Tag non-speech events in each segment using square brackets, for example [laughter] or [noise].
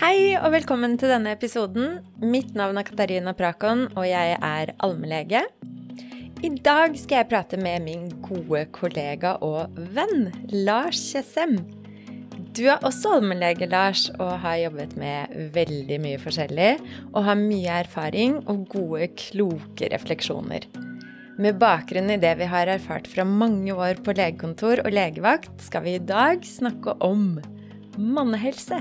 Hei og velkommen til denne episoden. Mitt navn er Katarina Prakon, og jeg er allmennlege. I dag skal jeg prate med min gode kollega og venn Lars Kjessem. Du er også allmennlege, Lars, og har jobbet med veldig mye forskjellig. Og har mye erfaring og gode, kloke refleksjoner. Med bakgrunn i det vi har erfart fra mange år på legekontor og legevakt, skal vi i dag snakke om mannehelse.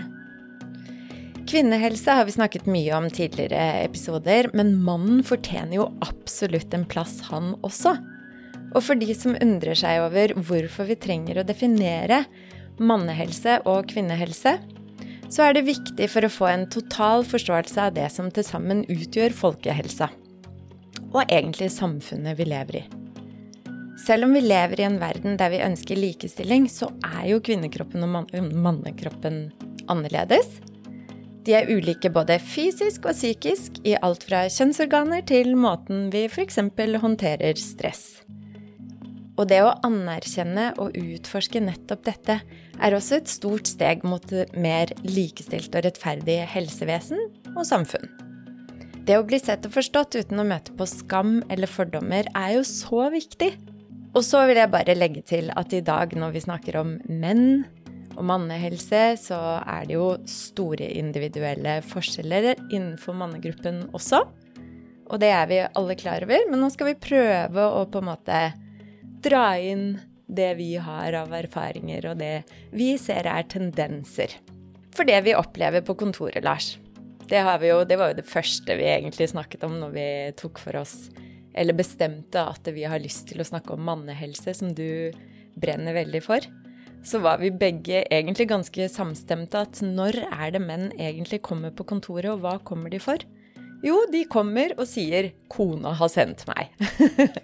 Kvinnehelse har vi snakket mye om tidligere episoder, men mannen fortjener jo absolutt en plass, han også. Og for de som undrer seg over hvorfor vi trenger å definere mannehelse og kvinnehelse, så er det viktig for å få en total forståelse av det som til sammen utgjør folkehelsa. Og egentlig samfunnet vi lever i. Selv om vi lever i en verden der vi ønsker likestilling, så er jo kvinnekroppen og mannekroppen annerledes. De er ulike både fysisk og psykisk i alt fra kjønnsorganer til måten vi f.eks. håndterer stress. Og det å anerkjenne og utforske nettopp dette er også et stort steg mot mer likestilt og rettferdig helsevesen og samfunn. Det å bli sett og forstått uten å møte på skam eller fordommer er jo så viktig. Og så vil jeg bare legge til at i dag når vi snakker om menn, og mannehelse, så er det jo store individuelle forskjeller innenfor mannegruppen også. Og det er vi alle klar over, men nå skal vi prøve å på en måte dra inn det vi har av erfaringer, og det vi ser er tendenser. For det vi opplever på kontoret, Lars, det, jo, det var jo det første vi egentlig snakket om når vi tok for oss, eller bestemte at vi har lyst til å snakke om mannehelse, som du brenner veldig for så var vi begge egentlig ganske samstemte at når er det menn egentlig kommer på kontoret, og hva kommer de for? Jo, de kommer og sier 'kona har sendt meg'.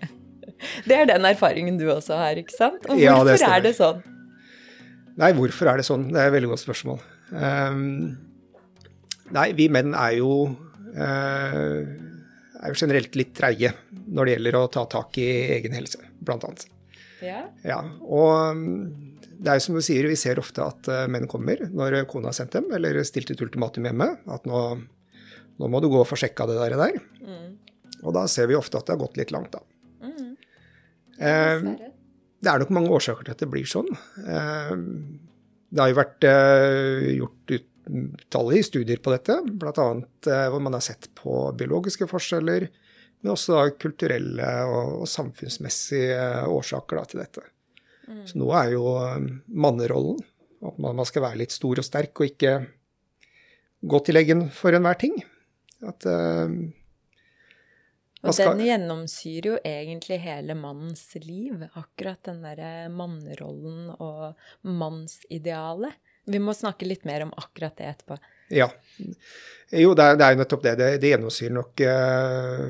[laughs] det er den erfaringen du også har, ikke sant? Og hvorfor ja, det er det sånn? Nei, hvorfor er det sånn? Det er et veldig godt spørsmål. Um, nei, vi menn er jo, uh, er jo generelt litt treige når det gjelder å ta tak i egen helse, blant annet. Ja. ja og det er jo som du sier, vi ser ofte at uh, menn kommer når kona har sendt dem, eller stilt et ultimatum hjemme. At nå, nå må du gå og få sjekka det der. der. Mm. Og da ser vi ofte at det har gått litt langt, da. Mm. Uh, det er nok mange årsaker til at det blir sånn. Uh, det har jo vært gjort utallige studier på dette, bl.a. hvor man har sett på biologiske forskjeller, men også kulturelle og, og samfunnsmessige årsaker da, til dette. Mm. Så nå er jo um, mannerollen at man skal være litt stor og sterk og ikke gå til leggen for enhver ting. At uh, og den gjennomsyrer jo egentlig hele mannens liv, akkurat den derre mannerollen og mannsidealet. Vi må snakke litt mer om akkurat det etterpå. Ja. Jo, det er, det er jo nettopp det. Det, det gjennomsyrer nok eh,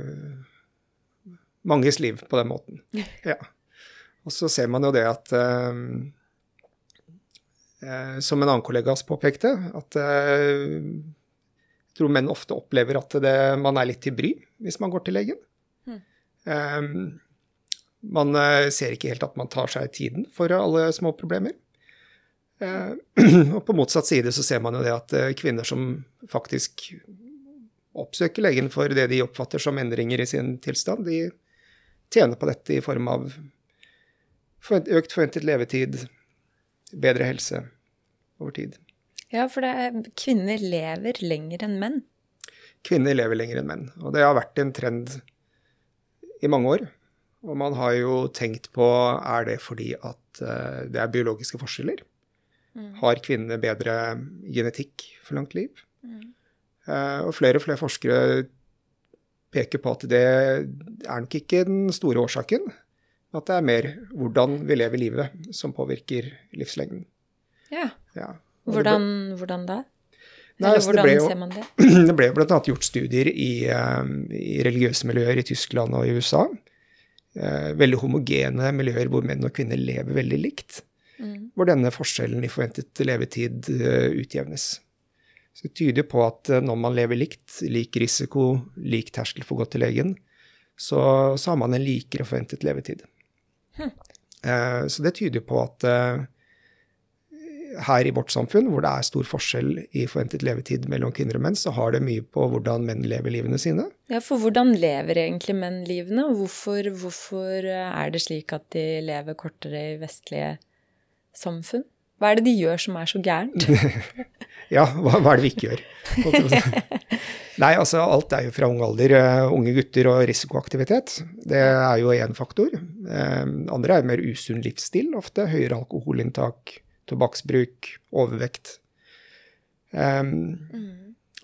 manges liv på den måten. [laughs] Ja. Og så ser man jo det at eh, eh, Som en annen kollega påpekte, at eh, jeg tror menn ofte opplever at det, man er litt til bry hvis man går til legen. Mm. Man ser ikke helt at man tar seg tiden for alle små problemer. Uh, [clears throat] og på motsatt side så ser man jo det at kvinner som faktisk oppsøker legen for det de oppfatter som endringer i sin tilstand, de tjener på dette i form av økt forventet levetid, bedre helse over tid. Ja, for er, kvinner lever lenger enn menn. Kvinner lever lenger enn menn. Og det har vært en trend i mange år. Og man har jo tenkt på er det fordi at uh, det er biologiske forskjeller. Mm. Har kvinnene bedre genetikk for langt liv? Mm. Uh, og flere og flere forskere peker på at det er nok ikke den store årsaken. At det er mer hvordan vi lever livet som påvirker livslengden. Ja. ja. Hvordan, hvordan, da? Nei, Eller hvordan jo, ser man det? [clears throat] Det ble bl.a. gjort studier i, uh, i, religiøse miljøer i Tyskland og i USA. Uh, veldig homogene miljøer hvor menn og kvinner lever veldig likt. Mm. Hvor denne forskjellen i forventet levetid uh, utjevnes. Så det tyder på at uh, når man lever likt, lik risiko, lik terskel for å gå til legen, så, så har man en likere forventet levetid. Hm. Så det tyder på at eh, her i vårt samfunn, hvor det er stor forskjell i forventet levetid mellom kvinner og menn, så har det mye på hvordan menn lever livene sine. Ja, for hvordan lever egentlig menn livene, og hvorfor, hvorfor er det slik at de lever kortere i vestlige samfunn? Hva er det de gjør som er så gærent? [laughs] ja, hva, hva, er det vi ikke gjør? [laughs] Nei, altså alt er jo fra ung alder. Uh, unge gutter og risikoaktivitet. Det er jo én faktor. Uh, andre er mer usunn livsstil ofte. Høyere alkoholinntak, tobakksbruk, overvekt. Um, mm.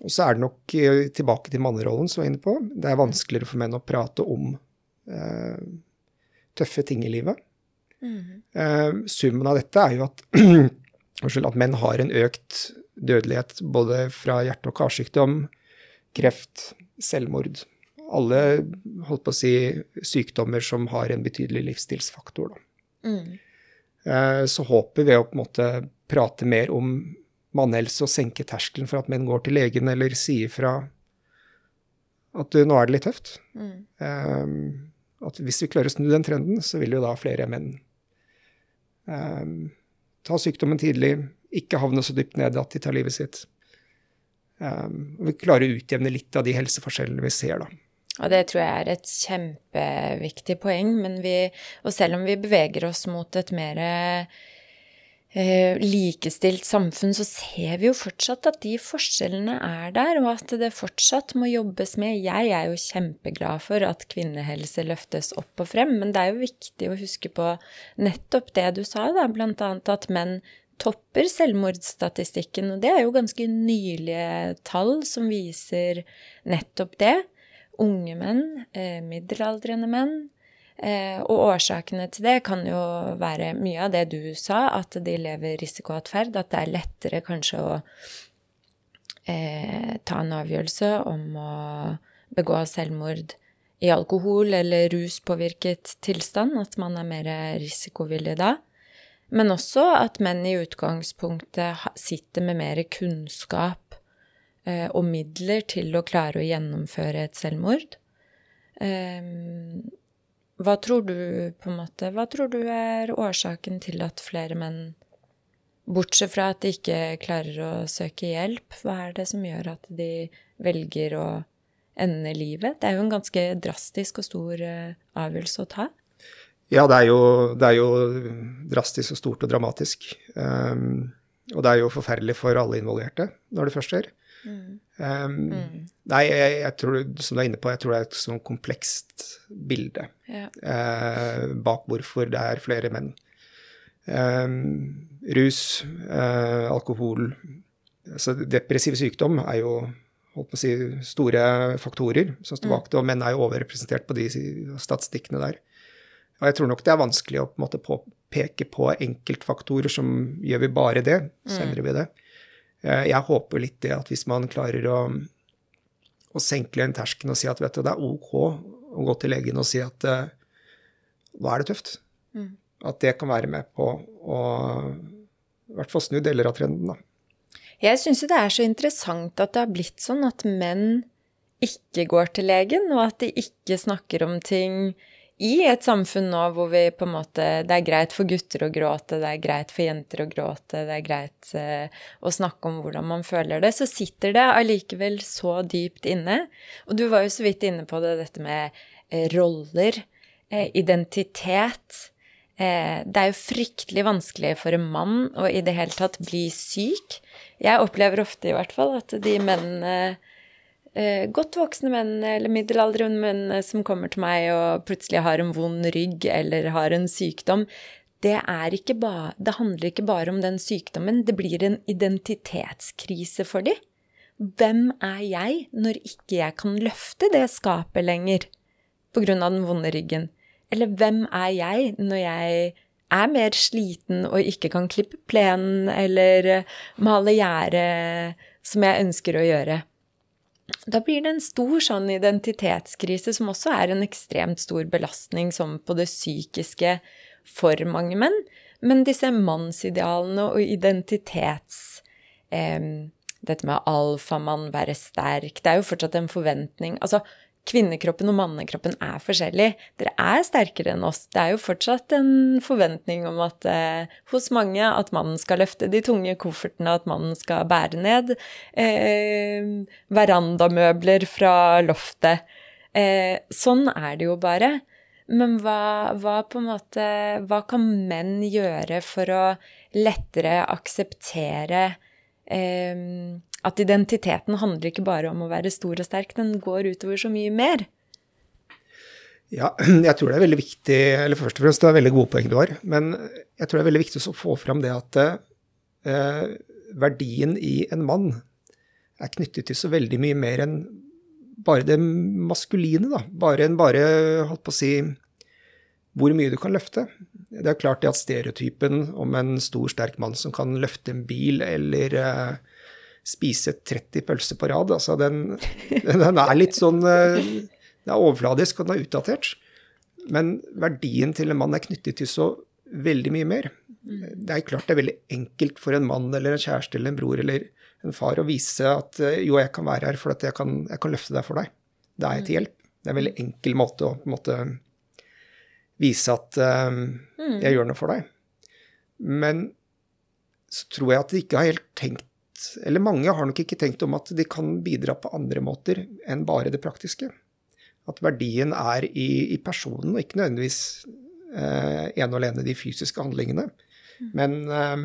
Og så er det nok uh, tilbake til mannerollen, som jeg var inne på. Det er vanskeligere for menn å prate om tøffe ting i livet. Mm. summen av dette er jo at, [clears throat] at menn har en økt dødelighet både fra hjerte- og karsykdom, kreft, selvmord. Alle holdt på å si, sykdommer som har en betydelig livsstilsfaktor. Mm. Uh, så håper vi å på en måte prate mer om mannhelse og senke terskelen for at menn går til legen eller sier fra at nå er det litt tøft. Mm. Um, at hvis vi klarer å snu den trenden, så vil jo da flere menn ta sykdommen tidlig, ikke havne så dypt ned at de tar livet sitt. og vi klarer å utjevne litt av de helseforskjellene vi ser, da. Og det tror jeg er et kjempeviktig poeng. Men vi, og selv om vi beveger oss mot et mer likestilt samfunn, så ser vi jo fortsatt at de forskjellene er der, og at det fortsatt må jobbes med. Jeg er jo kjempeglad for at kvinnehelse løftes opp og frem, men det er jo viktig å huske på nettopp det du sa, da, blant annet at menn topper selvmordsstatistikken, og det er jo ganske nylige tall som viser nettopp det. Unge menn, eh, middelaldrende menn. Eh, og årsakene til det kan jo være mye av det du sa, at de lever risikoatferd, at det er lettere kanskje å eh, ta en avgjørelse om å begå selvmord i alkohol- eller ruspåvirket tilstand, at man er mer risikovillig da. Men også at menn i utgangspunktet sitter med mer kunnskap eh, og midler til å klare å gjennomføre et selvmord. Eh, hva tror du på en måte, hva tror du er årsaken til at flere menn Bortsett fra at de ikke klarer å søke hjelp, hva er det som gjør at de velger å ende livet? Det er jo en ganske drastisk og stor eh, avgjørelse å ta. Ja, det er, jo, det er, jo, drastisk og stort og dramatisk. Um, og det er jo forferdelig for alle involverte når det først skjer. Mm. Um, mm. Nei, jeg, jeg, tror, som du er inne på, jeg tror det er et sånn komplekst bilde ja. uh, bak hvorfor det er flere menn. Um, rus, uh, alkohol altså Depressiv sykdom er jo holdt på å si, store faktorer som står bak mm. det, og menn er jo overrepresentert på de statistikkene der. Og jeg tror nok det er vanskelig å på en måte påpeke på enkeltfaktorer som gjør vi bare det, så endrer vi det. Eh, jeg håper litt det at hvis man klarer å, å senke en tersken og si at vet du, det er ok å gå til legen og si at uh, nå er det tøft. Mm. At det kan være med på å i hvert fall snu deler av trenden, da. Jeg syns jo det er så interessant at det har blitt sånn at menn ikke går til legen, og at de ikke snakker om ting i et samfunn nå hvor vi på en måte Det er greit for gutter å gråte, det er greit for jenter å gråte, det er greit eh, å snakke om hvordan man føler det, så sitter det allikevel så dypt inne. Og du var jo så vidt inne på det, dette med eh, roller, eh, identitet. Eh, det er jo fryktelig vanskelig for en mann å i det hele tatt bli syk. Jeg opplever ofte i hvert fall at de mennene godt voksne menn eller middelaldrende menn eh, som kommer til meg og plutselig har en vond rygg eller har en sykdom, det, ba, det handler ikke bare om den sykdommen, det blir en identitetskrise for dem. Hvem er jeg når ikke jeg kan løfte det skapet lenger på grunn av den vonde ryggen? Eller hvem er jeg når jeg er mer sliten og ikke kan klippe plenen eller eh, male gjerdet som jeg ønsker å gjøre? Da blir det en stor sånn identitetskrise, som også er en ekstremt stor belastning som på det psykiske for mange menn. Men disse mannsidealene og identitets... Eh, dette med alfamann, være sterk Det er jo fortsatt en forventning Altså, kvinnekroppen og mannekroppen er forskjellig. Dere er sterkere enn oss. Det er jo fortsatt en forventning om at eh, hos mange at mannen skal løfte de tunge koffertene, at mannen skal bære ned eh, verandamøbler fra loftet. Eh, sånn er det jo bare. Men hva, hva, måte Hva kan menn gjøre for å lettere akseptere eh, at identiteten handler ikke bare om å være stor og sterk, den går utover så mye mer? Ja, [clears throat] jeg tror det er veldig viktig Eller først og fremst, det er veldig gode poeng du har. Men jeg tror det er veldig viktig å få fram det at eh, verdien i en mann er knyttet til så veldig mye mer enn bare det maskuline, da. Bare enn bare, holdt på å si, hvor mye du kan løfte. Det er klart det at stereotypen om en stor, sterk mann som kan løfte en bil eller uh, spise 30 pølser på rad, altså den, den er litt sånn uh, Den er overfladisk, og den er utdatert. Men verdien til en mann er knyttet til så veldig mye mer. Det er klart det er veldig enkelt for en mann eller en kjæreste eller en bror eller en far å vise at uh, jo, jeg kan være her for at jeg kan, jeg kan løfte deg for deg. Da er jeg til hjelp. Det er en veldig enkel måte å på en måte vise at um, jeg gjør noe for deg. Men så tror jeg at de ikke har helt tenkt Eller mange har nok ikke tenkt om at de kan bidra på andre måter enn bare det praktiske. At verdien er i, i personen, og ikke nødvendigvis eh, ene og alene de fysiske handlingene. Mm. Men eh,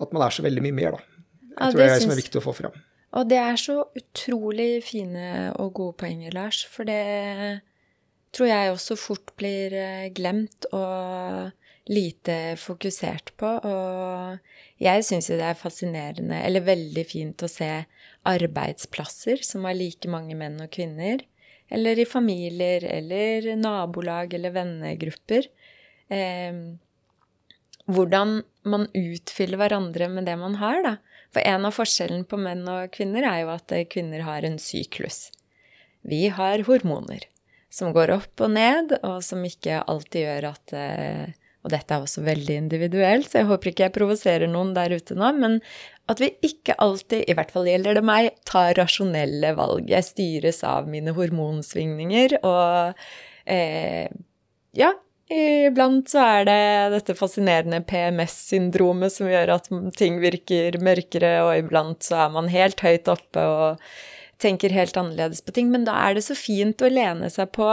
at man er så veldig mye mer, da. Jeg ja, tror det er det som er viktig å få fram. Og det er så utrolig fine og gode poenger, Lars. For det tror jeg også fort blir eh, glemt og lite fokusert på. Og jeg syns jo det er fascinerende, eller veldig fint, å se arbeidsplasser som har like mange menn og kvinner. Eller i familier, eller nabolag eller vennegrupper. Eh, hvordan man utfyller hverandre med det man har, da. For en av forskjellene på menn og kvinner er jo at kvinner har en syklus. Vi har hormoner som går opp og ned, og som ikke alltid gjør at eh, Og dette er også veldig individuelt, så jeg håper ikke jeg provoserer noen der ute nå, men at vi ikke alltid, i hvert fall gjelder det meg, tar rasjonelle valg. Jeg styres av mine hormonsvingninger, og eh, ja, Iblant så er det dette fascinerende PMS-syndromet som gjør at ting virker mørkere, og iblant så er man helt høyt oppe og tenker helt annerledes på ting. Men da er det så fint å lene seg på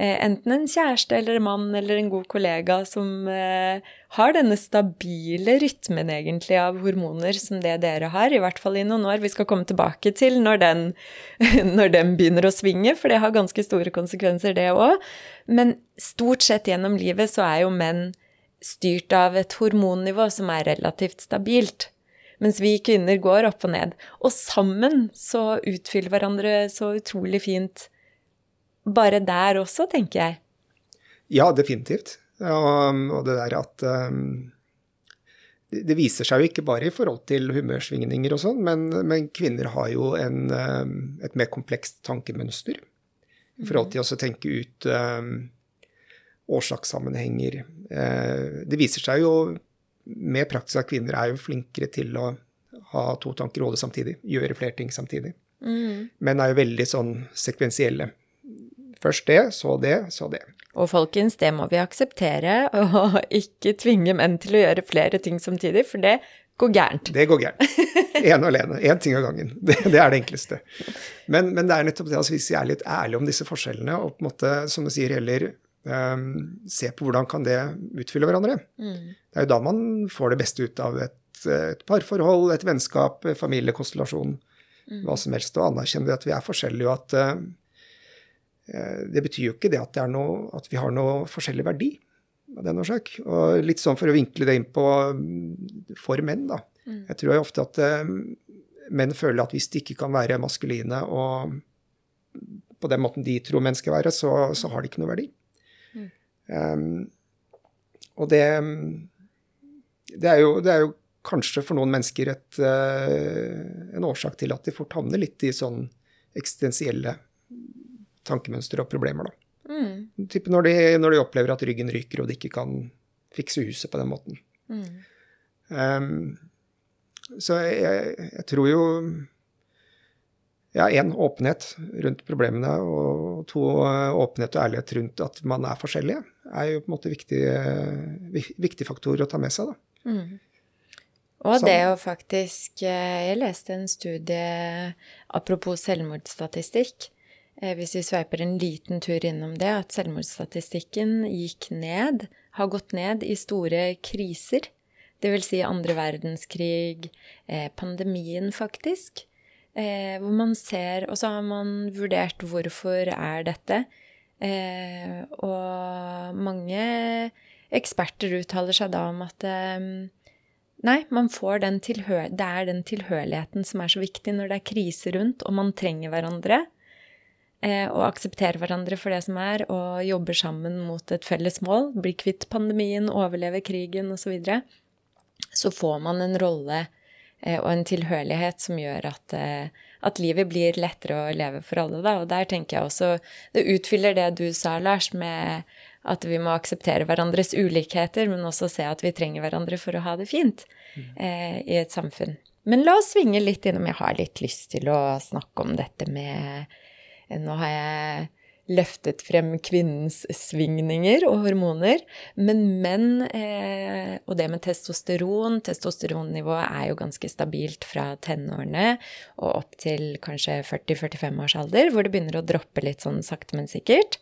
enten en kjæreste eller en mann eller en god kollega som eh, har denne stabile rytmen egentlig av hormoner som det dere har, i hvert fall i noen år. Vi skal komme tilbake til når den, [laughs] når den begynner å svinge, for det har ganske store konsekvenser, det òg. Men stort sett gjennom livet så er jo menn styrt av et hormonnivå som er relativt stabilt. Mens vi kvinner går opp og ned. Og sammen så utfyller hverandre så utrolig fint. Bare der også, tenker jeg. Ja, definitivt. Og, det der at um, det, viser seg jo ikke bare i forhold til humørsvingninger og sånn, men, men, kvinner har jo en, um, et mer komplekst tankemønster i forhold til å tenke ut um, årsakssammenhenger. Uh, det viser seg jo mer praktisk at kvinner er jo flinkere til å ha to tanker i hodet samtidig. Gjøre flere ting samtidig. Mm. men er jo veldig sånn sekvensielle. Først det, så det, så det. Og folkens, det må vi akseptere, [laughs] og ikke tvinge menn til å gjøre flere ting samtidig, for det går gærent. Det går gærent. Ene og alene. Én ting av gangen. Det, det, er det enkleste. Men, men, det er nettopp det, altså hvis vi er litt ærlige om disse forskjellene, og på en måte, som du sier, heller um, se på hvordan kan det utfylle hverandre. Mm. Det er jo da man får det beste ut av et, et parforhold, et vennskap, familiekonstellasjon, mm. hva som helst. Og anerkjenner at vi er forskjellige, og at uh, det betyr jo ikke det at, det noe, at vi har noe forskjellig verdi av den årsak. Og litt sånn for å vinkle det inn på for menn, da. Mm. Jeg tror jo ofte at uh, menn føler at hvis de ikke kan være maskuline og på den måten de tror menn skal være, så, så har de ikke noe verdi. Um, og det, det, er jo, det, er jo, kanskje for noen mennesker et, uh, en årsak til at de fort havner litt i sånn eksistensielle tankemønstre og problemer, da. Mm. Når, de, når, de, opplever at ryggen ryker og de ikke kan fikse huset på den måten. Mm. Um, så jeg, jeg, tror jo ja, én åpenhet rundt problemene, og to åpenhet og ærlighet rundt at man er forskjellige, er jo på en måte viktig, viktig faktor å ta med seg. da. Mm. Og det å faktisk Jeg leste en studie apropos selvmordsstatistikk. Hvis vi sveiper en liten tur innom det, at selvmordsstatistikken gikk ned, har gått ned i store kriser. Det vil si andre verdenskrig, pandemien, faktisk. Eh, hvor man ser Og så har man vurdert hvorfor er dette. Eh, og mange eksperter uttaler seg da om at eh, Nei, den det er den tilhørigheten som er så viktig når det er krise rundt, og man trenger hverandre. Eh, og aksepterer hverandre for det som er, og jobber sammen mot et felles mål. Blir kvitt pandemien, overlever krigen osv. Så, videre, så får man en rolle Eh, og en tilhørighet som gjør at, eh, at, livet blir lettere å leve for alle. Da. Og der tenker jeg også Det utfyller det du sa, Lars, med at vi må akseptere hverandres ulikheter, men også se at vi trenger hverandre for å ha det fint mm. eh, i et samfunn. Men la oss svinge litt innom. Jeg har litt lyst til å snakke om dette med Nå har jeg løftet frem kvinnens svingninger og hormoner. Men menn, eh, og det med testosteron Testosteronnivået er jo ganske stabilt fra tenårene og opp til kanskje 40-45 års alder, hvor det begynner å droppe litt sånn sakte, men sikkert.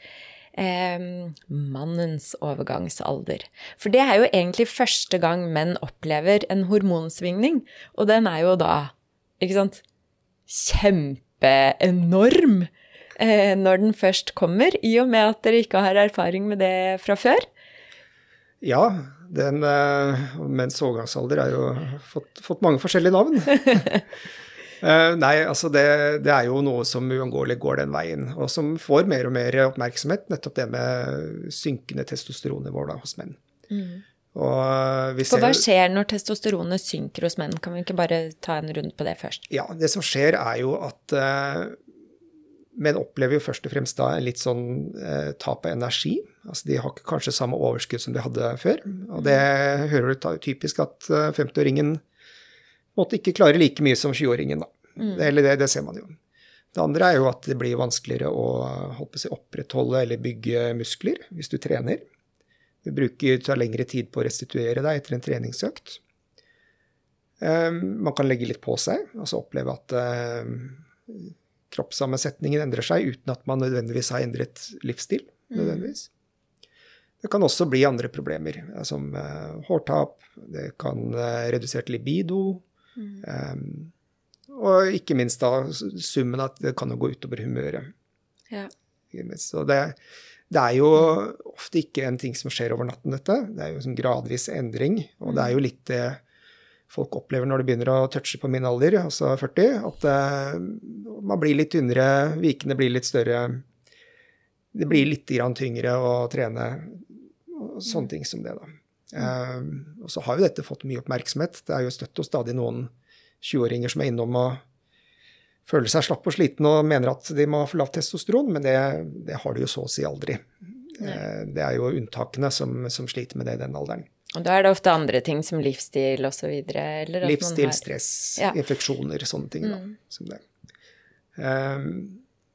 Eh, mannens overgangsalder. For det er jo egentlig første gang menn opplever en hormonsvingning, og den er jo da, ikke sant, kjempeenorm eh, når den først kommer, i og med at dere ikke har erfaring med det fra før? Ja, den eh, menns overgangsalder har jo fått, fått, mange forskjellige navn. [laughs] eh, nei, altså det, det, er jo noe som uunngåelig går den veien, og som får mer og mer oppmerksomhet, nettopp det med synkende testosteronnivå hos menn. Mm. Ser, For hva skjer når testosteronet synker hos menn? Kan vi ikke bare ta en runde på det først? Ja, det som skjer er jo at uh, men opplever jo først og fremst da en litt sånn eh, tap av energi. Altså de har ikke kanskje samme overskudd som de hadde før. Og det hører du typisk at eh, 50-åringen måtte ikke klare like mye som 20-åringen, da. Mm. Eller det, det, ser man jo. Det andre er jo at det blir vanskeligere å si, opprettholde eller bygge muskler hvis du trener. Du bruker tar lengre tid på å restituere deg etter en treningsøkt. Um, man kan legge litt på seg, altså oppleve at um, kroppssammensetningen endrer seg uten at man nødvendigvis har endret livsstil. Mm. nødvendigvis. Det kan også bli andre problemer, som uh, hårtap, det kan uh, redusert libido. Mm. Um, og ikke minst da summen at det kan jo gå utover humøret. Ja. Så det, det, er jo ofte ikke en ting som skjer over natten, dette. Det er jo en gradvis endring. Og det er jo litt det folk opplever når de begynner å touche på min alder, altså 40, at uh, man blir litt tynnere, vikene blir litt større. Det blir litt grann tyngre å trene, og sånne ting som det, da. Uh, og så har jo dette fått mye oppmerksomhet. Det er jo støtt og stadig noen 20-åringer som er innom og føler seg slapp og sliten og mener at de må ha for lavt testosteron, men det, det, har de jo så å si aldri. Uh, det er jo unntakene som, som sliter med det i den alderen. Og da er det ofte andre ting som livsstil osv.? Livsstil, har... stress, ja. infeksjoner, sånne ting. Da, mm. som det. Um,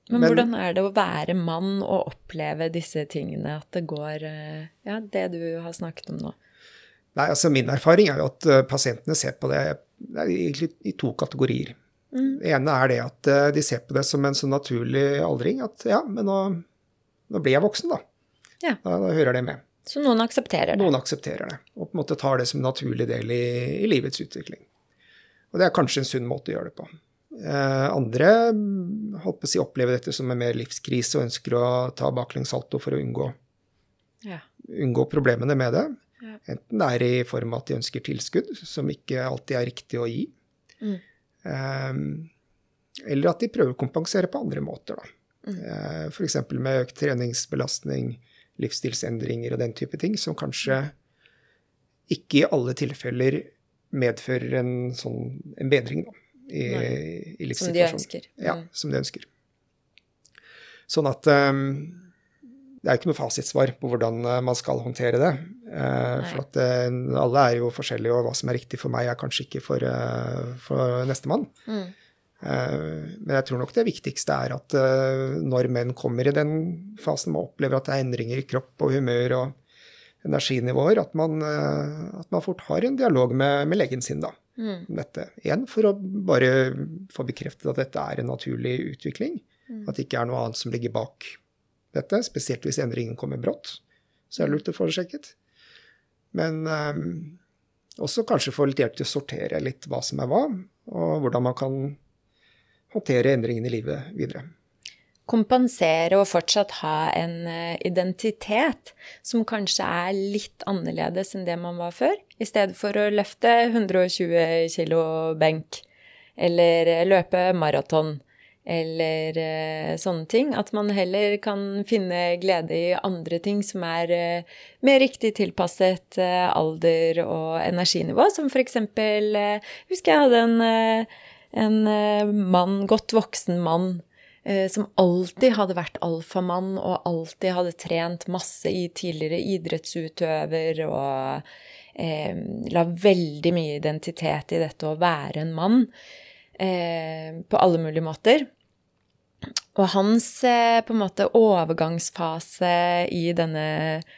men, men, hvordan er det å være mann og oppleve disse tingene? At det går eh, Ja, det du har snakket om nå. Nei, altså Min erfaring er jo at uh, pasientene ser på det, det egentlig i to kategorier. Mm. Det ene er det at uh, de ser på det som en så naturlig aldring at ja, men nå, nå blir jeg voksen, da. Ja. Da, da hører det med. Så noen aksepterer det? Noen aksepterer det, og på en måte tar det som en naturlig del i, i livets utvikling. Og det er kanskje en sunn måte å gjøre det på. Eh, andre holdt på si, opplever dette som en mer livskrise og ønsker å ta baklengssalto for å unngå, ja. unngå, problemene med det. Ja. Enten det er i form av at de ønsker tilskudd, som ikke alltid er riktig å gi. Mm. Eh, eller at de prøver å kompensere på andre måter. Da. Mm. Eh, F.eks. med økt treningsbelastning, livsstilsendringer og den type ting, som kanskje ikke i alle tilfeller medfører en, sånn, en bedring da, i, i livssituasjonen. Som de ønsker. Ja, mm. som de ønsker. Sånn at um, det er ikke noe fasitsvar på hvordan eh, man skal håndtere det. Uh, for at uh, alle er jo forskjellige, og hva som er riktig for meg, er kanskje ikke for, uh, for nestemann. Mm. Men jeg tror nok det viktigste er at når menn kommer i den fasen man opplever at det er endringer i kropp og humør og energinivåer, at man, at man fort har en dialog med, med legen sin da, mm. dette. Igjen for å bare få bekreftet at dette er en naturlig utvikling. Mm. At det ikke er noe annet som ligger bak dette, spesielt hvis endringen kommer brått. Så er det lurt å få det sjekket. Men um, også kanskje få litt hjelp til å sortere litt hva som er hva, og hvordan man kan håndtere endringene i livet videre. Kompensere og fortsatt ha en eh, identitet som kanskje er litt annerledes enn det man var før. I stedet for å løfte 120 kilo benk eller løpe maraton eller uh, sånne ting. At man heller kan finne glede i andre ting som er uh, mer riktig tilpasset uh, alder og energinivå. Som for eksempel Husker jeg hadde en, en mann, godt voksen mann, som alltid hadde vært alfamann og alltid hadde trent masse i tidligere idrettsutøver og la veldig mye identitet i dette å være en mann. Eh, på alle mulige måter. Og hans eh, på en måte overgangsfase i denne eh,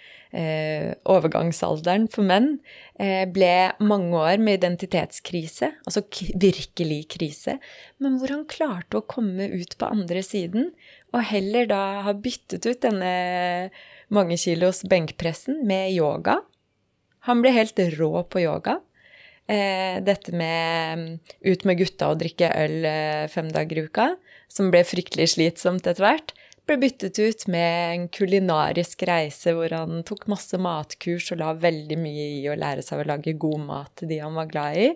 overgangsalderen for menn eh, ble mange år med identitetskrise, altså virkelig krise, men hvor han klarte å komme ut på andre siden, og heller da ha byttet ut denne mange kilos benkpressen med yoga. Han ble helt rå på yoga. Eh, dette med mm, ut med gutta og drikke øl eh, fem dager i uka, som ble fryktelig slitsomt etter hvert, ble byttet ut med en kulinarisk reise hvor han tok masse matkurs og la veldig mye i å lære seg å lage god mat til de han var glad i.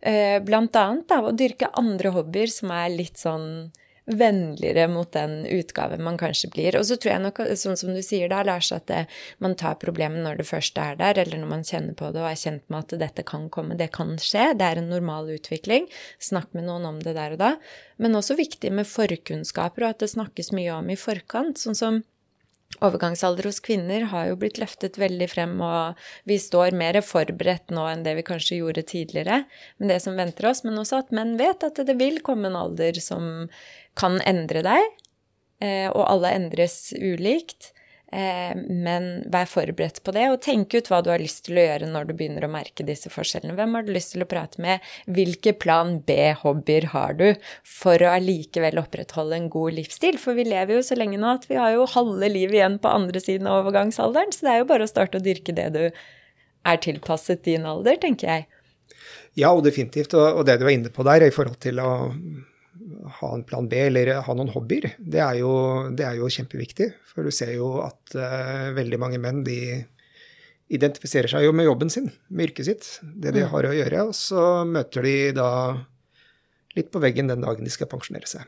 Eh, blant annet av å dyrke andre hobbyer som er litt sånn vennligere mot den utgaven man kanskje blir. Og så tror jeg nok, sånn som du sier da, Lars, at det, man tar problemet når det først er der, eller når man kjenner på det og er kjent med at dette kan komme. Det kan skje. Det er en normal utvikling. Snakk med noen om det der og da. Men også viktig med forkunnskaper, og at det snakkes mye om i forkant. sånn som Overgangsalder hos kvinner har jo blitt løftet veldig frem, og vi står mer forberedt nå enn det vi kanskje gjorde tidligere med det som venter oss, men også at menn vet at det vil komme en alder som kan endre deg, eh, og alle endres ulikt. Eh, men vær forberedt på det, og tenk ut hva du har lyst til å gjøre når du begynner å merke disse forskjellene. Hvem har du lyst til å prate med? Hvilke plan B-hobbyer har du for å allikevel opprettholde en god livsstil? For vi lever jo så lenge nå at vi har jo halve livet igjen på andre siden av overgangsalderen, så det er jo bare å starte å dyrke det du er tilpasset din alder, tenker jeg. Ja, og definitivt. Og det du var inne på der i forhold til å ha en plan B eller ha noen hobbyer, det er jo, det er jo kjempeviktig. For du ser jo at uh, veldig mange menn de identifiserer seg jo med jobben sin, med yrket sitt, det de mm. har å gjøre. Og så møter de da litt på veggen den dagen de skal pensjonere seg.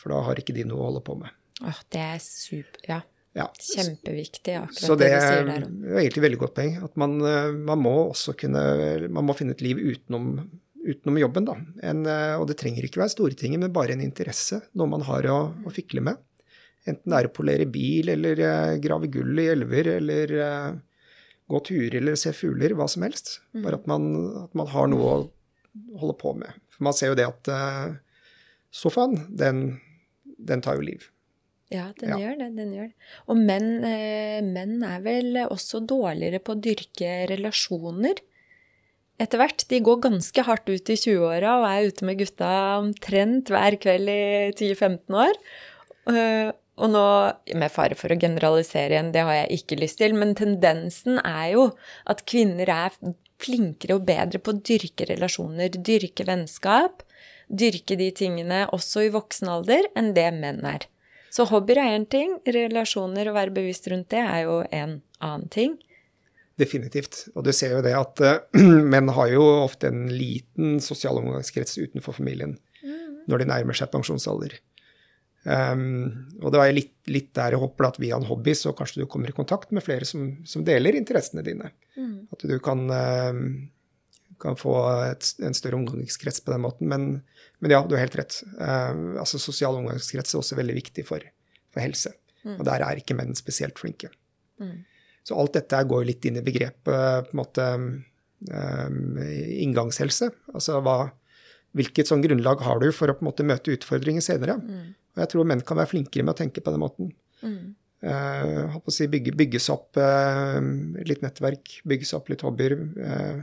For da har ikke de noe å holde på med. Åh, det er super, ja. ja. Kjempeviktig, akkurat så det, det du sier der. Så det er egentlig veldig godt poeng. At man, eh, man, må også kunne Man må finne et liv utenom utenom jobben. Da. En, eh, og det trenger ikke være store ting, men bare en interesse, noe man har å, å fikle med. Enten det er å polere bil, eller uh, grave gull i elver, eller uh, gå turer eller se fugler, hva som helst. Mm. Bare at man, at man, har noe å holde på med. For man ser jo det at uh, sofaen, den, den, tar jo liv. Ja, den ja. gjør det. den gjør det. Og menn, menn er vel også dårligere på å dyrke relasjoner etter hvert. De går ganske hardt ut i 20-åra og er ute med gutta omtrent hver kveld i 10-15 år. Eh, og nå, med fare for å generalisere igjen, det har jeg ikke lyst til, men tendensen er jo at kvinner er flinkere og bedre på å dyrke relasjoner, dyrke vennskap, dyrke de tingene også i voksen alder, enn det menn er. Så hobbyer er én ting, relasjoner og være bevisst rundt det er jo en annen ting. Definitivt. Og du ser jo det at uh, [clears throat] menn har jo ofte en liten sosial omgangskrets utenfor familien mm. når de nærmer seg pensjonsalder. Um, og det var litt, litt der jeg håper at via en hobby så kanskje du kommer i kontakt med flere som, som deler interessene dine. Mm. At du kan, uh, kan få et, en større omgangskrets på den måten. Men, men ja, du har helt rett. Uh, altså Sosial omgangskrets er også veldig viktig for, for helse. Mm. Og der er ikke menn spesielt flinke. Mm. Så alt dette går litt inn i begrepet på en måte um, inngangshelse. Altså hva, hvilket sånn grunnlag har du for å på en måte møte utfordringer senere? Mm. Og jeg tror menn kan være flinkere med å tenke på den måten. Mm. Uh, si, bygge, bygges opp uh, litt nettverk, bygges opp litt hobbyer. Uh,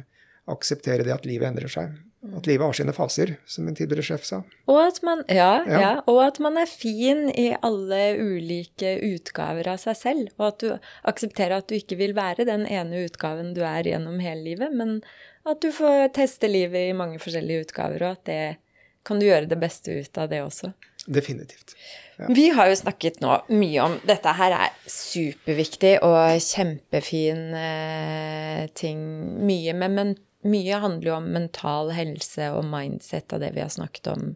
akseptere det at livet endrer seg. At livet har sine faser, som en tidligere sjef sa. Og at man, ja, Ja. ja, og at man er fin i alle ulike utgaver av seg selv. Og at du aksepterer at du ikke vil være den ene utgaven du er gjennom hele livet, men at du får teste livet i mange forskjellige utgaver, og at det kan du gjøre det beste ut av det også. Definitivt. Vi har jo snakket nå mye om Dette her er superviktig og kjempefin eh, ting. Mye, med, men mye handler jo om mental helse og mindset av det vi har snakket om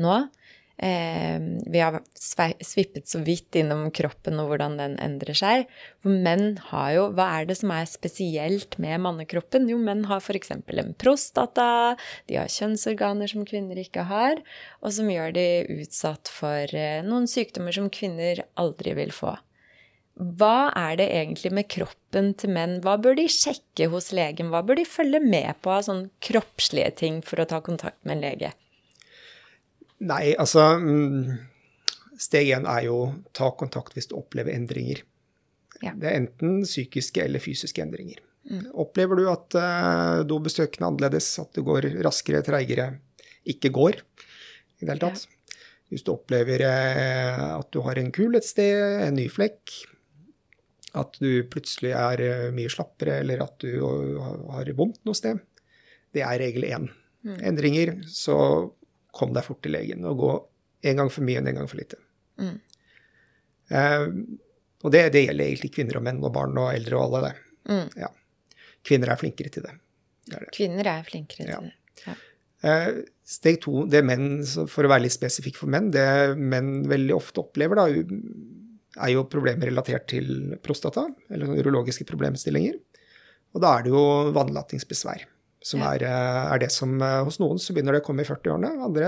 nå. Eh, vi har svippet så vidt innom kroppen og hvordan den endrer seg. For menn har jo Hva er det som er spesielt med mannekroppen? Jo, menn har f.eks. en prostata, de har kjønnsorganer som kvinner ikke har, og som gjør de utsatt for eh, noen sykdommer som kvinner aldri vil få. Hva er det egentlig med kroppen til menn? Hva bør de sjekke hos legen? Hva bør de følge med på av sånne kroppslige ting for å ta kontakt med en lege? Nei, altså mm, Steg én er jo ta kontakt hvis du opplever endringer. Ja. Det er enten psykiske eller fysiske endringer. Opplever du at uh, dobesøkene er annerledes, at det går raskere, treigere, ikke går i det hele tatt? Hvis du opplever uh, at du har en kul et sted, en ny flekk, at du plutselig er eh, mye slappere, eller at du har vondt noe sted, det er regel én. Endringer, så kom deg fort til legen. Og gå en gang for mye enn en gang for lite. Mm. Eh, og det, det gjelder egentlig kvinner og menn og barn og eldre og alle det. Mm. Ja. Kvinner er flinkere til det. det, er det. Kvinner er flinkere Ja. til det. Ja. Eh, steg to, det menn, for å være litt spesifikk for menn, det menn veldig ofte opplever, da, er jo problemer relatert til prostata, eller urologiske problemstillinger. Og da er det jo vannlatingsbesvær. Som Ja. er, eh, er det som eh, hos noen så begynner det å komme i 40-årene, andre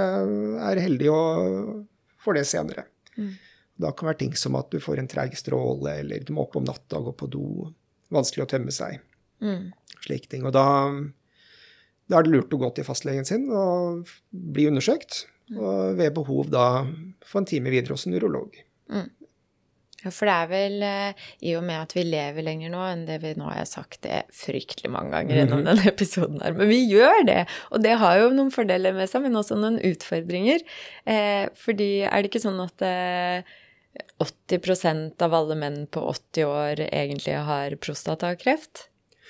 er heldige og får det senere. Mm. Da kan det være ting som at du får en treig stråle, eller du må opp om natta og gå på do. Vanskelig å tømme seg. Mm. Slike ting. Og da, da er det lurt å gå til fastlegen sin og bli undersøkt. Og ved behov da få en time videre hos en urolog. Ja, for det er vel eh, i og med at vi lever lenger nå enn det vi nå har sagt det fryktelig mange ganger gjennom denne episoden her. Men vi gjør det, og det har jo noen fordeler med seg, men også noen utfordringer. Eh, fordi er det ikke sånn at eh, 80% av alle menn på 80 år egentlig har prostatakreft?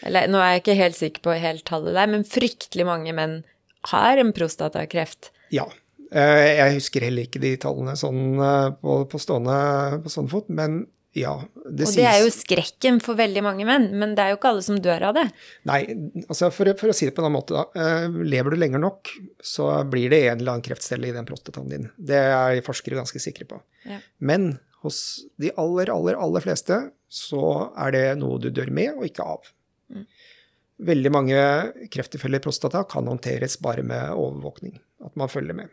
Eller nå er jeg ikke helt sikker på helt tallet der, men fryktelig mange menn har en prostatakreft. Ja. Eh, Jeg husker heller ikke de tallene sånn eh, på, på, stående, på stående fot, men ja. Det og det er jo skrekken for veldig mange menn, men det er jo ikke alle som dør av det. Nei, altså for, for å si det på en annen måte, da. eh, Lever du lenger nok, så blir det en eller annen kreftcelle i den prostataen din. Det er forskere ganske sikre på. Ja. Men hos de aller, aller, aller fleste så er det noe du dør med, og ikke av. Mm. Veldig mange krefttilfeller i prostata kan håndteres bare med overvåkning. At man følger med.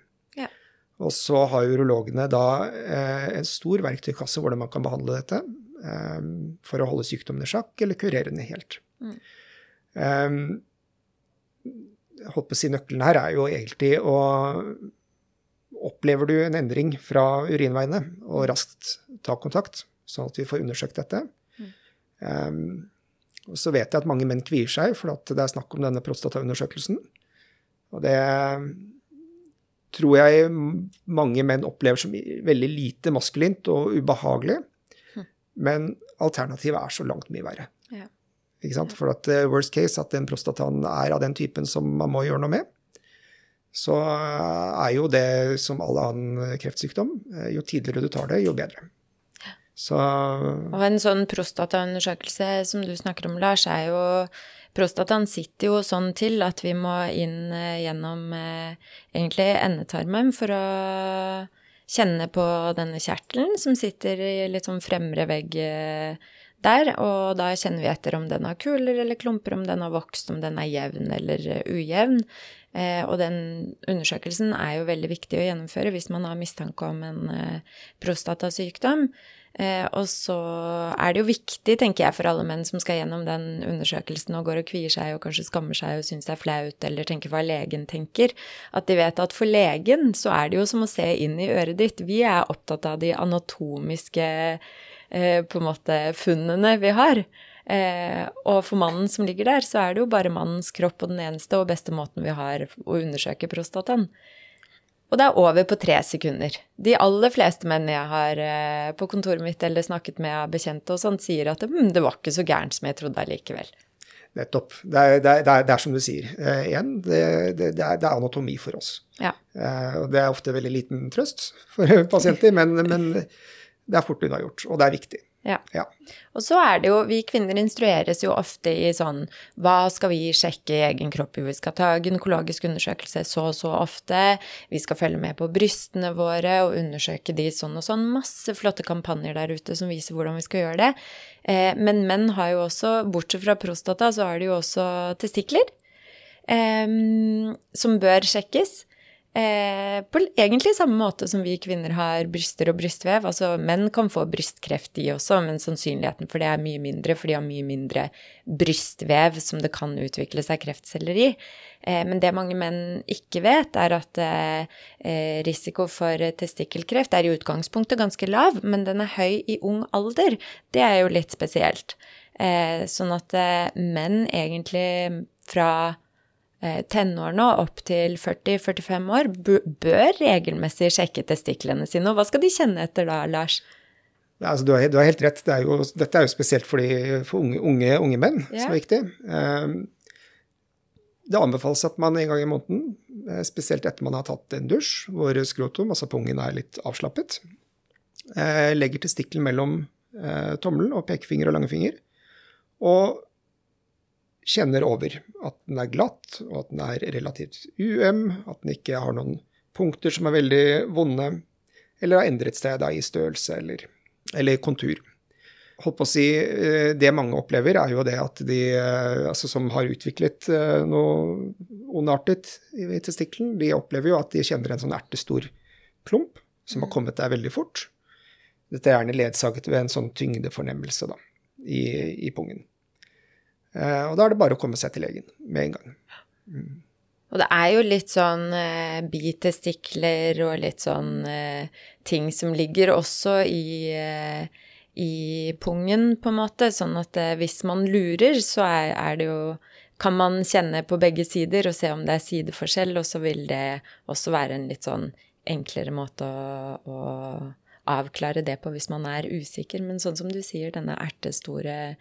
Og så har urologene da eh, en stor verktøykasse hvordan man kan behandle dette. eh, for å holde sykdommen i sjakk, eller kurere den helt. Mm. Jeg holdt på å si Nøkkelen her er jo egentlig å Opplever du en endring fra urinveiene, og raskt ta kontakt, sånn at vi får undersøkt dette. Eh, og så vet jeg at mange menn kvier seg, for at det er snakk om denne prostataundersøkelsen. Og det tror jeg mange menn opplever som veldig lite maskulint og ubehagelig. Men alternativet er så langt mye verre. Ja. Ikke sant? For at eh, worst case, at den prostataen er av den typen som man må gjøre noe med, så eh, er jo det som all annen kreftsykdom. eh, Jo tidligere du tar det, jo bedre. Så Og en sånn prostataundersøkelse som du snakker om, Lars, er jo Prostataen sitter jo sånn til at vi må inn eh, gjennom eh, egentlig endetarmen for å kjenne på denne kjertelen som sitter i litt sånn fremre vegg eh, der, og da kjenner vi etter om den har kuler eller klumper, om den har vokst, om den er jevn eller ujevn. Og den undersøkelsen er jo veldig viktig å gjennomføre hvis man har mistanke om en prostatasykdom. Eh, og så er det jo viktig, tenker jeg, for alle menn som skal gjennom den undersøkelsen og går og kvier seg og kanskje skammer seg og syns det er flaut eller tenker hva legen tenker, at de vet at for legen så er det jo som å se inn i øret ditt. Vi er opptatt av de anatomiske eh, på en måte funnene vi har. Eh, og for mannen som ligger der, så er det jo bare mannens kropp og den eneste og beste måten vi har å undersøke prostataen. Og det er over på tre sekunder. De aller fleste menn jeg har eh, på kontoret mitt eller snakket med av bekjente og sånt, sier at hm, det var ikke så gærent som jeg trodde allikevel. Nettopp. Det er, det, er, det er, som du sier. Eh, igjen, det, det, er, det, er, anatomi for oss. Ja. Eh, og det er ofte veldig liten trøst for [laughs] pasienter, men, men det er fort unnagjort, og det er viktig. Ja. ja. Og så er det jo Vi kvinner instrueres jo ofte i sånn Hva skal vi sjekke i egen kropp? Vi skal ta gynekologisk undersøkelse så og så ofte. Vi skal følge med på brystene våre og undersøke de sånn og sånn. Masse flotte kampanjer der ute som viser hvordan vi skal gjøre det. Eh, men menn har jo også, bortsett fra prostata, så har de jo også testikler. Eh, som bør sjekkes. Eh, på egentlig samme måte som vi kvinner har bryster og brystvev. Altså menn kan få brystkreft, de også, men sannsynligheten for det er mye mindre, for de har mye mindre brystvev som det kan utvikle seg kreftceller i. Eh, men det mange menn ikke vet, er at eh, risiko for testikkelkreft er i utgangspunktet ganske lav, men den er høy i ung alder. Det er jo litt spesielt. Eh, sånn at eh, menn egentlig fra Eh, tenårene og opp til 40-45 år bør regelmessig sjekke testiklene sine. Og hva skal de kjenne etter da, Lars? Ja, altså, du, har, du, har, helt rett. Det er jo, dette er jo spesielt for, de, for unge, unge, unge, menn ja. som er viktig. Eh, det anbefales at man en gang i måneden, eh, spesielt etter man har tatt en dusj, hvor skrotum, altså pungen, er litt avslappet, legger testikkelen mellom tommelen og pekefinger og langefinger. Og kjenner over at den er glatt, og at den er relativt uøm, at den ikke har noen punkter som er veldig vonde, eller har endret seg da i størrelse eller, eller kontur. Holdt på å si, eh, Det mange opplever, er jo det at de eh, altså som har utviklet eh, noe ondartet i testikkelen, de opplever jo at de kjenner en sånn ertestor klump som har mm. kommet der veldig fort. Dette er gjerne ledsaget ved en sånn tyngdefornemmelse da, i, i pungen. Eh, og da er det bare å komme seg til legen med en gang. Mm. Og det er jo litt sånn eh, bitestikler og litt sånn eh, ting som ligger også i, eh, i pungen, på en måte. Sånn at eh, hvis man lurer, så er, er, det jo Kan man kjenne på begge sider og se om det er sideforskjell, og så vil det også være en litt sånn enklere måte å, å avklare det på hvis man er usikker. Men sånn som du sier, denne ertestore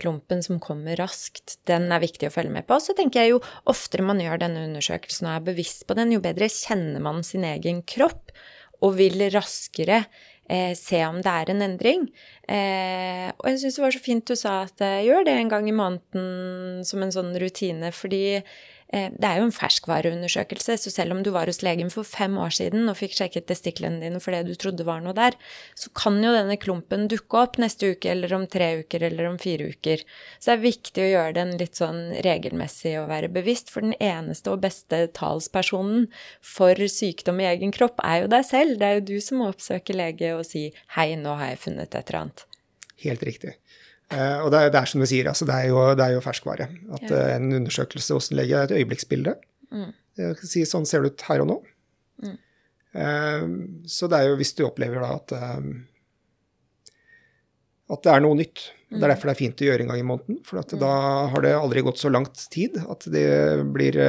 klumpen som kommer raskt, den er viktig å følge med på. Så tenker jeg jo oftere man gjør denne undersøkelsen og er bevisst på den, jo bedre kjenner man sin egen kropp og vil raskere eh, se om det er en endring. Eh, og jeg syns det var så fint du sa at jeg gjør det en gang i måneden som en sånn rutine, fordi Eh, det er jo en ferskvareundersøkelse, så selv om du var hos legen for fem år siden og fikk sjekket testiklene dine fordi du trodde var noe der, så kan jo denne klumpen dukke opp neste uke eller om tre uker eller om fire uker. Så det er viktig å gjøre den litt sånn regelmessig og være bevisst, for den eneste og beste talspersonen for sykdom i egen kropp er jo deg selv. Det er jo du som må oppsøke lege og si 'hei, nå har jeg funnet et eller annet'. Helt riktig. Uh, og det er, det er, som du sier, altså, det, er jo, det er jo ferskvare. At ja. uh, en undersøkelse hos en lege er et øyeblikksbilde. Mm. Si sånn ser det ut her og nå. Mm. Uh, så det er jo hvis du opplever da at at det er noe nytt. Mm. Det er mm. derfor det er fint å gjøre en gang i måneden. For mm. da har det aldri gått så langt tid at det blir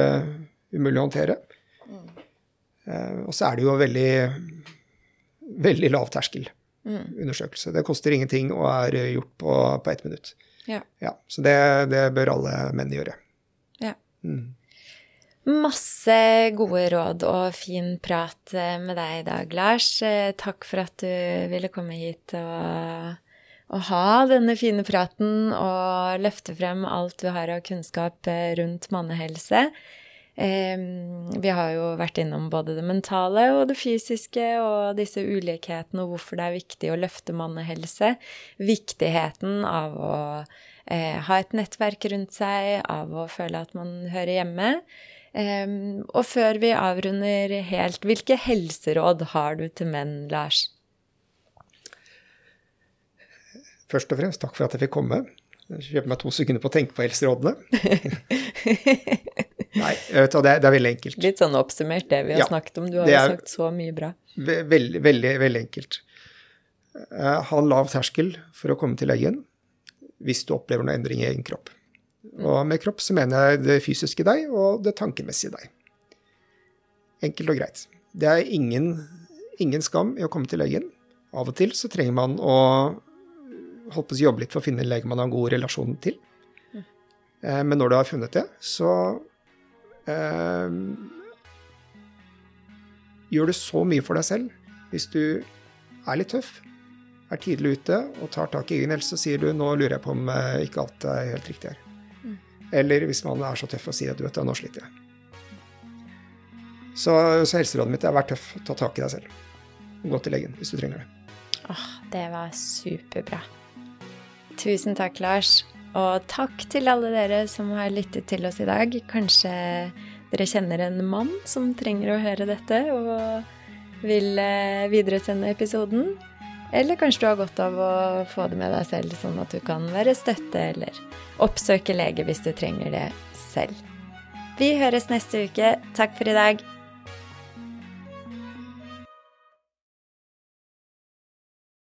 umulig å håndtere. Mm. og så er det jo veldig, veldig lav terskel mm. undersøkelse. Det koster ingenting og er gjort på, på ett minutt. Ja. ja så det, det, bør alle menn gjøre. Ja. Mm. Masse gode råd og fin prat eh, med deg i dag, Lars. Eh, takk for at du ville komme hit og, å ha denne fine praten og løfte frem alt du har av kunnskap eh, rundt mannehelse. Vi har jo vært innom både det mentale og det fysiske og disse ulikhetene og hvorfor det er viktig å løfte mannehelse. Viktigheten av å eh, ha et nettverk rundt seg, av å føle at man hører hjemme. og før vi avrunder helt, hvilke helseråd har du til menn, Lars? først og fremst takk for at jeg fikk komme. Jeg kjøper meg to sekunder på å tenke på helserådene. [laughs] Nei, vet du, det, er, det er veldig enkelt. Litt sånn oppsummert det vi har Ja, snakket om. Du har jo sagt så mye bra. Veldig, veldig, veldig enkelt. Eh, Ha en lav terskel for å komme til legen hvis du opplever noen endring i egen kropp. Og med kropp så mener jeg det fysiske deg og det tankemessige deg. Enkelt og greit. Det er ingen, ingen skam i å komme til legen. Av og til så trenger man å holdt på å jobbe litt for å finne en lege man har en god relasjon til. Eh, Men når du har funnet det, så gjør du så mye for deg selv hvis du er litt tøff, er tidlig ute og tar tak i egen helse så sier du, nå lurer jeg på om eh, ikke alt er helt riktig her. Eller hvis man er så tøff og sier at du vet du, nå sliter jeg. Så, så helserådet mitt er vær tøff, ta tak i deg selv. Gå til legen hvis du trenger det. Åh, det var superbra. Tusen takk, Lars. Og takk til alle dere som har lyttet til oss i dag. Kanskje dere kjenner en mann som trenger å høre dette og vil eh, videresende episoden. Eller kanskje du har godt av å få det med deg selv, sånn at du kan være støtte eller oppsøke lege hvis du trenger det selv. Vi høres neste uke. Takk for i dag.